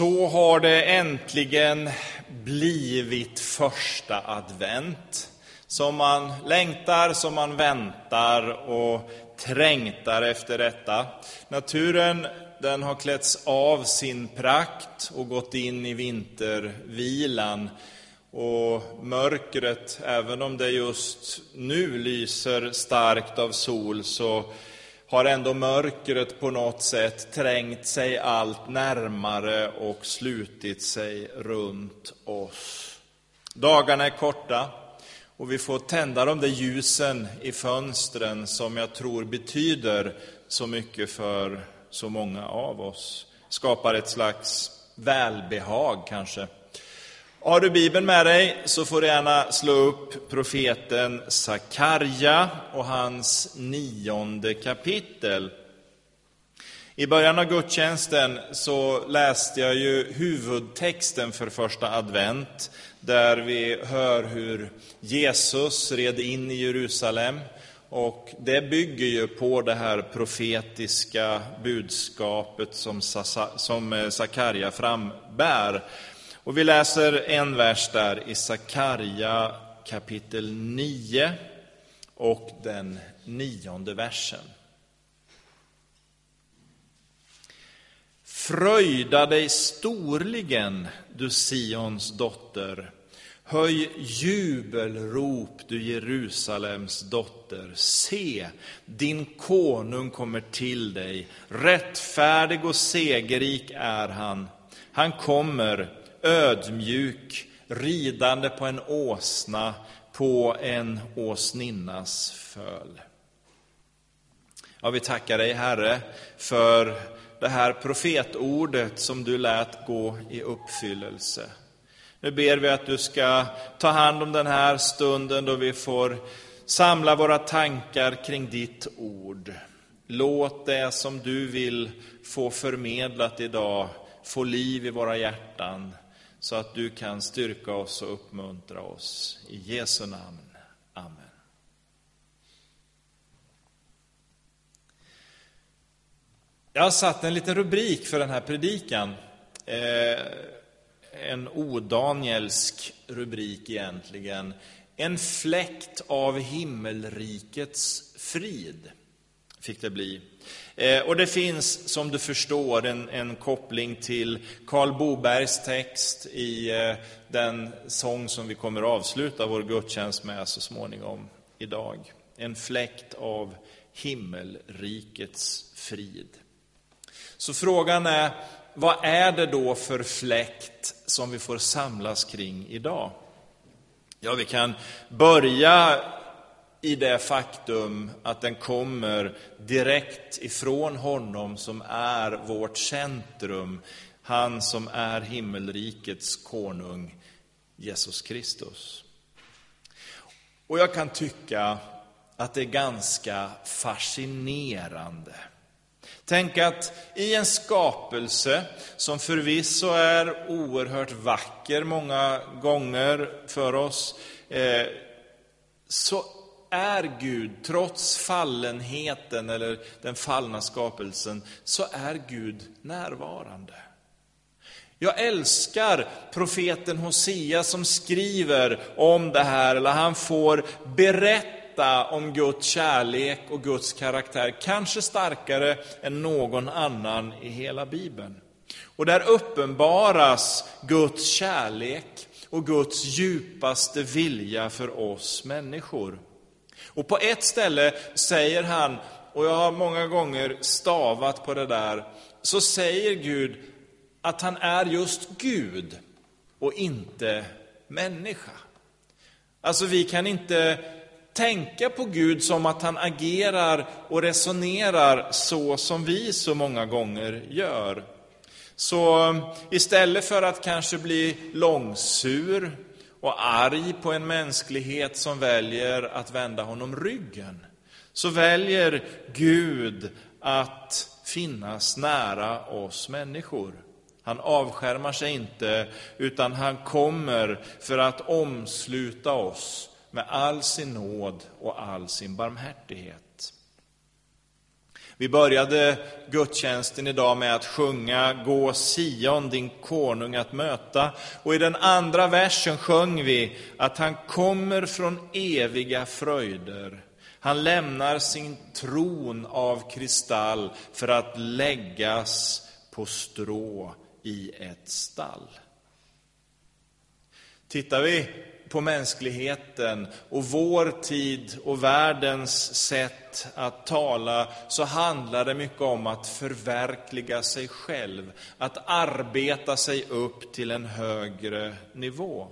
Så har det äntligen blivit första advent. Som man längtar, som man väntar och trängtar efter detta. Naturen den har klätts av sin prakt och gått in i vintervilan. Och mörkret, även om det just nu lyser starkt av sol, så har ändå mörkret på något sätt trängt sig allt närmare och slutit sig runt oss. Dagarna är korta och vi får tända de där ljusen i fönstren som jag tror betyder så mycket för så många av oss. Skapar ett slags välbehag kanske. Har du Bibeln med dig så får du gärna slå upp profeten Sakarja och hans nionde kapitel. I början av gudstjänsten så läste jag ju huvudtexten för första advent, där vi hör hur Jesus red in i Jerusalem. Och det bygger ju på det här profetiska budskapet som eh, Sakarja frambär. Och vi läser en vers där i Sakarja kapitel 9 och den nionde versen. Fröjda dig storligen, du Sions dotter. Höj jubelrop, du Jerusalems dotter. Se, din konung kommer till dig. Rättfärdig och segerrik är han. Han kommer ödmjuk, ridande på en åsna, på en åsninnas föl. Ja, vi tackar dig, Herre, för det här profetordet som du lät gå i uppfyllelse. Nu ber vi att du ska ta hand om den här stunden då vi får samla våra tankar kring ditt ord. Låt det som du vill få förmedlat idag få liv i våra hjärtan så att du kan styrka oss och uppmuntra oss. I Jesu namn. Amen. Jag har satt en liten rubrik för den här predikan. Eh, en odanielsk rubrik egentligen. En fläkt av himmelrikets frid, fick det bli. Eh, och det finns, som du förstår, en, en koppling till Karl Bobergs text i eh, den sång som vi kommer att avsluta vår gudstjänst med så småningom idag. En fläkt av himmelrikets frid. Så frågan är, vad är det då för fläkt som vi får samlas kring idag? Ja, vi kan börja i det faktum att den kommer direkt ifrån honom som är vårt centrum, han som är himmelrikets konung, Jesus Kristus. Och jag kan tycka att det är ganska fascinerande. Tänk att i en skapelse som förvisso är oerhört vacker många gånger för oss, eh, så är Gud, trots fallenheten eller den fallna skapelsen, så är Gud närvarande. Jag älskar profeten Hosea som skriver om det här, eller han får berätta om Guds kärlek och Guds karaktär, kanske starkare än någon annan i hela Bibeln. Och där uppenbaras Guds kärlek och Guds djupaste vilja för oss människor. Och på ett ställe säger han, och jag har många gånger stavat på det där, så säger Gud att han är just Gud och inte människa. Alltså vi kan inte tänka på Gud som att han agerar och resonerar så som vi så många gånger gör. Så um, istället för att kanske bli långsur och arg på en mänsklighet som väljer att vända honom ryggen, så väljer Gud att finnas nära oss människor. Han avskärmar sig inte, utan han kommer för att omsluta oss med all sin nåd och all sin barmhärtighet. Vi började gudstjänsten idag med att sjunga Gå Sion, din konung att möta. Och i den andra versen sjöng vi att han kommer från eviga fröjder. Han lämnar sin tron av kristall för att läggas på strå i ett stall. Tittar vi på mänskligheten och vår tid och världens sätt att tala så handlar det mycket om att förverkliga sig själv, att arbeta sig upp till en högre nivå.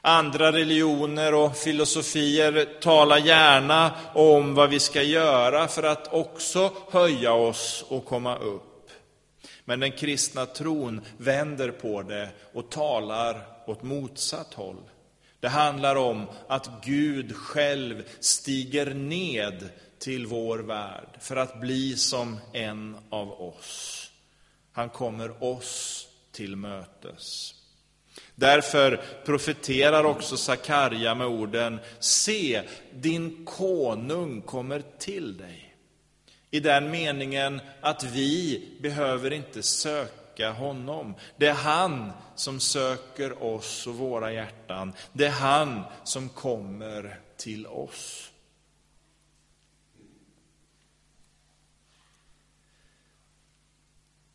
Andra religioner och filosofier talar gärna om vad vi ska göra för att också höja oss och komma upp. Men den kristna tron vänder på det och talar åt motsatt håll. Det handlar om att Gud själv stiger ned till vår värld för att bli som en av oss. Han kommer oss till mötes. Därför profeterar också Sakarja med orden Se, din konung kommer till dig. I den meningen att vi behöver inte söka honom. Det är han som söker oss och våra hjärtan. Det är han som kommer till oss.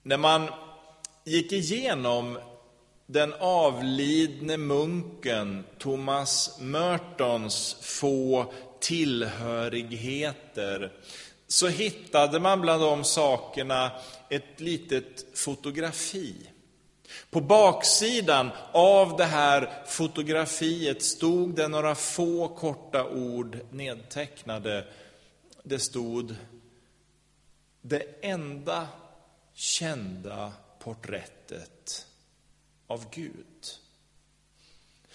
När man gick igenom den avlidne munken Thomas Mertons få tillhörigheter så hittade man bland de sakerna ett litet fotografi. På baksidan av det här fotografiet stod det några få korta ord nedtecknade. Det stod Det enda kända porträttet av Gud.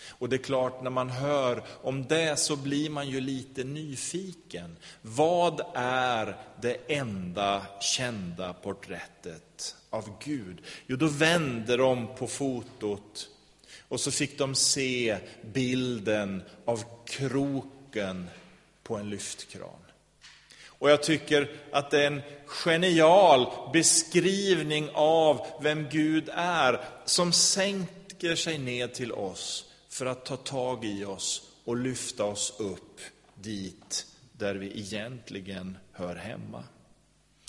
Och det är klart, när man hör om det så blir man ju lite nyfiken. Vad är det enda kända porträttet av Gud? Jo, då vände de på fotot och så fick de se bilden av kroken på en lyftkran. Och jag tycker att det är en genial beskrivning av vem Gud är, som sänker sig ner till oss för att ta tag i oss och lyfta oss upp dit där vi egentligen hör hemma.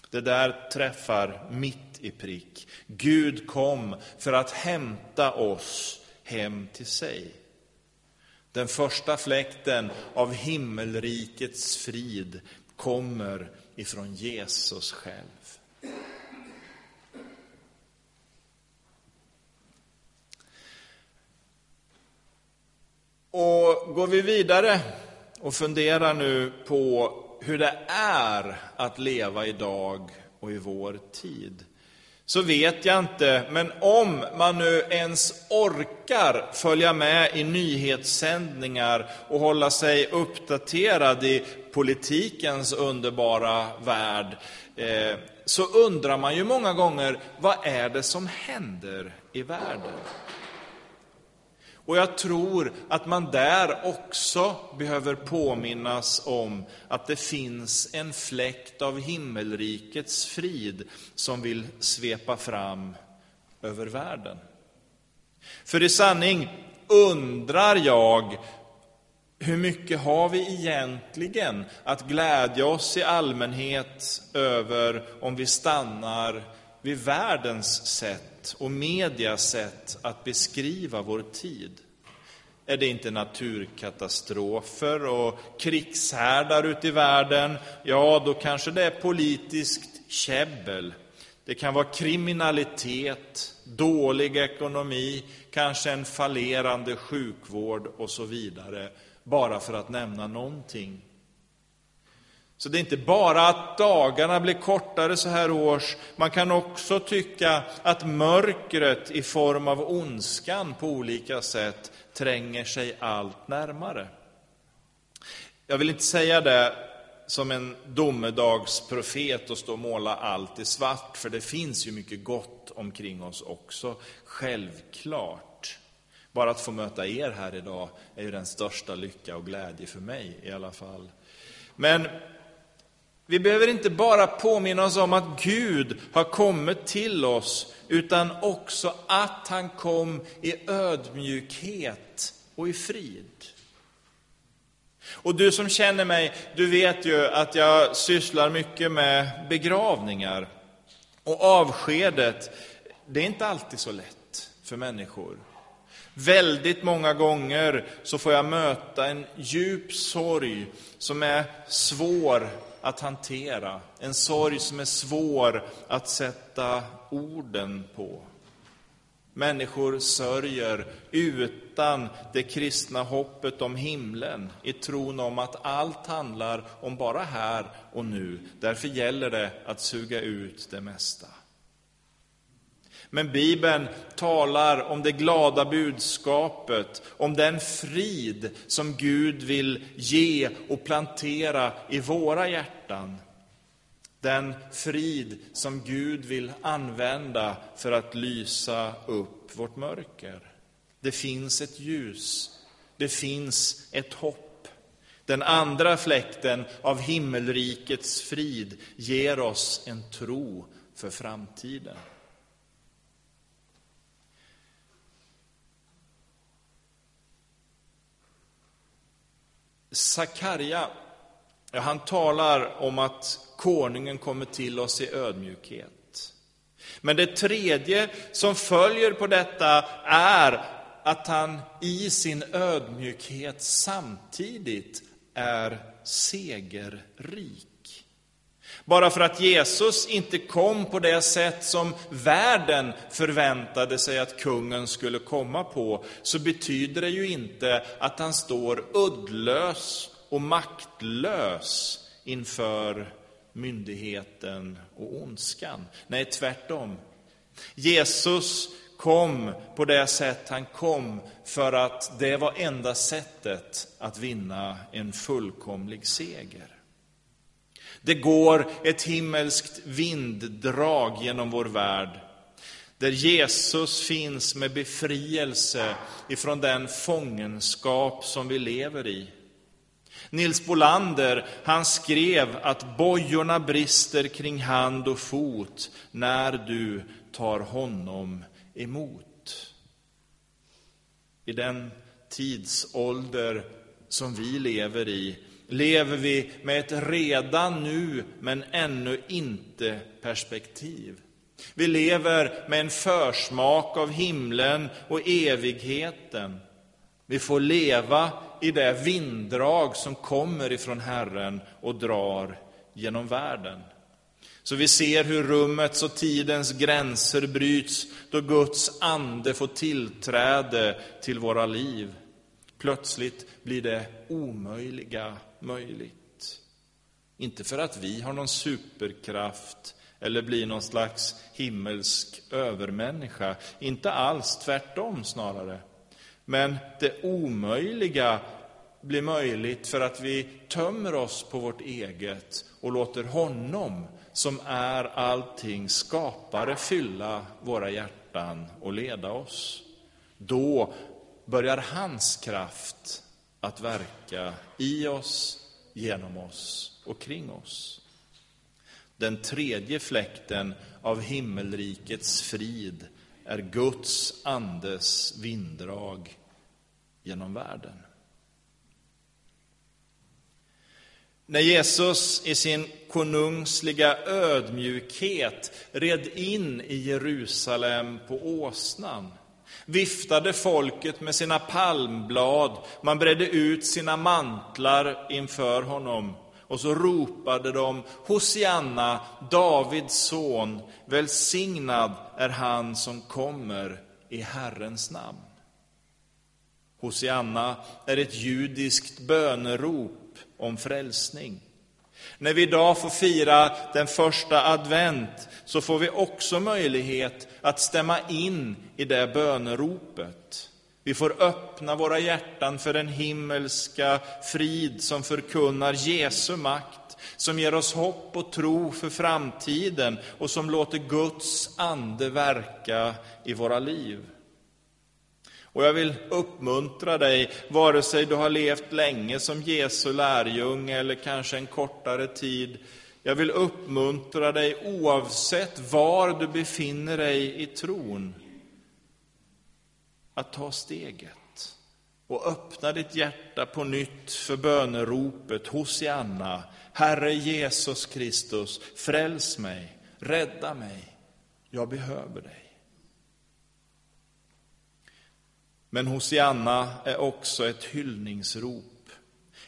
Det där träffar mitt i prick. Gud kom för att hämta oss hem till sig. Den första fläkten av himmelrikets frid kommer ifrån Jesus själv. Och går vi vidare och funderar nu på hur det är att leva idag och i vår tid, så vet jag inte, men om man nu ens orkar följa med i nyhetssändningar och hålla sig uppdaterad i politikens underbara värld, eh, så undrar man ju många gånger, vad är det som händer i världen? Och jag tror att man där också behöver påminnas om att det finns en fläkt av himmelrikets frid som vill svepa fram över världen. För i sanning undrar jag hur mycket har vi egentligen att glädja oss i allmänhet över om vi stannar vid världens sätt och medias sätt att beskriva vår tid? Är det inte naturkatastrofer och krigshärdar ute i världen, ja, då kanske det är politiskt käbbel. Det kan vara kriminalitet, dålig ekonomi, kanske en fallerande sjukvård och så vidare, bara för att nämna någonting. Så det är inte bara att dagarna blir kortare så här års, man kan också tycka att mörkret i form av ondskan på olika sätt tränger sig allt närmare. Jag vill inte säga det som en domedagsprofet och stå och måla allt i svart, för det finns ju mycket gott omkring oss också, självklart. Bara att få möta er här idag är ju den största lycka och glädje för mig i alla fall. Men vi behöver inte bara påminna oss om att Gud har kommit till oss, utan också att han kom i ödmjukhet och i frid. Och du som känner mig, du vet ju att jag sysslar mycket med begravningar. Och avskedet, det är inte alltid så lätt för människor. Väldigt många gånger så får jag möta en djup sorg som är svår att hantera. En sorg som är svår att sätta orden på. Människor sörjer utan det kristna hoppet om himlen, i tron om att allt handlar om bara här och nu. Därför gäller det att suga ut det mesta. Men Bibeln talar om det glada budskapet, om den frid som Gud vill ge och plantera i våra hjärtan. Den frid som Gud vill använda för att lysa upp vårt mörker. Det finns ett ljus, det finns ett hopp. Den andra fläkten av himmelrikets frid ger oss en tro för framtiden. Sakarja, han talar om att konungen kommer till oss i ödmjukhet. Men det tredje som följer på detta är att han i sin ödmjukhet samtidigt är segerrik. Bara för att Jesus inte kom på det sätt som världen förväntade sig att kungen skulle komma på, så betyder det ju inte att han står uddlös och maktlös inför myndigheten och ondskan. Nej, tvärtom. Jesus kom på det sätt han kom för att det var enda sättet att vinna en fullkomlig seger. Det går ett himmelskt vinddrag genom vår värld, där Jesus finns med befrielse ifrån den fångenskap som vi lever i. Nils Bolander, han skrev att bojorna brister kring hand och fot när du tar honom emot. I den tidsålder som vi lever i lever vi med ett redan nu, men ännu inte perspektiv. Vi lever med en försmak av himlen och evigheten. Vi får leva i det vinddrag som kommer ifrån Herren och drar genom världen. Så vi ser hur rummets och tidens gränser bryts då Guds ande får tillträde till våra liv. Plötsligt blir det omöjliga möjligt. Inte för att vi har någon superkraft eller blir någon slags himmelsk övermänniska. Inte alls, tvärtom snarare. Men det omöjliga blir möjligt för att vi tömmer oss på vårt eget och låter honom, som är allting skapare, fylla våra hjärtan och leda oss. Då börjar hans kraft att verka i oss, genom oss och kring oss. Den tredje fläkten av himmelrikets frid är Guds andes vinddrag genom världen. När Jesus i sin konungsliga ödmjukhet red in i Jerusalem på åsnan viftade folket med sina palmblad, man bredde ut sina mantlar inför honom och så ropade de Hosianna, Davids son, välsignad är han som kommer i Herrens namn. Hosianna är ett judiskt bönerop om frälsning. När vi idag får fira den första advent så får vi också möjlighet att stämma in i det böneropet. Vi får öppna våra hjärtan för den himmelska frid som förkunnar Jesu makt, som ger oss hopp och tro för framtiden och som låter Guds ande verka i våra liv. Och jag vill uppmuntra dig, vare sig du har levt länge som Jesu lärjunge eller kanske en kortare tid. Jag vill uppmuntra dig oavsett var du befinner dig i tron, att ta steget och öppna ditt hjärta på nytt för böneropet Hosianna, Herre Jesus Kristus, fräls mig, rädda mig, jag behöver dig. Men Hosianna är också ett hyllningsrop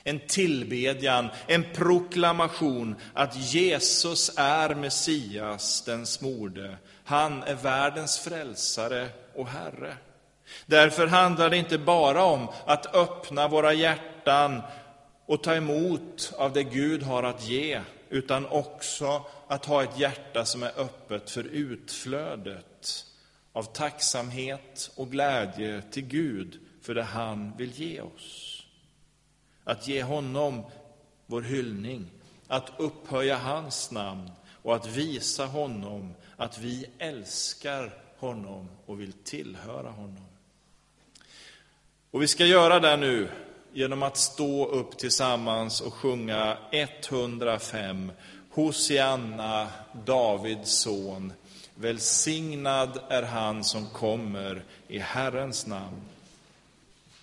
en tillbedjan, en proklamation att Jesus är Messias, den smorde. Han är världens frälsare och Herre. Därför handlar det inte bara om att öppna våra hjärtan och ta emot av det Gud har att ge, utan också att ha ett hjärta som är öppet för utflödet av tacksamhet och glädje till Gud för det han vill ge oss att ge honom vår hyllning, att upphöja hans namn och att visa honom att vi älskar honom och vill tillhöra honom. Och vi ska göra det nu genom att stå upp tillsammans och sjunga 105 Hosianna, Davids son. Välsignad är han som kommer i Herrens namn.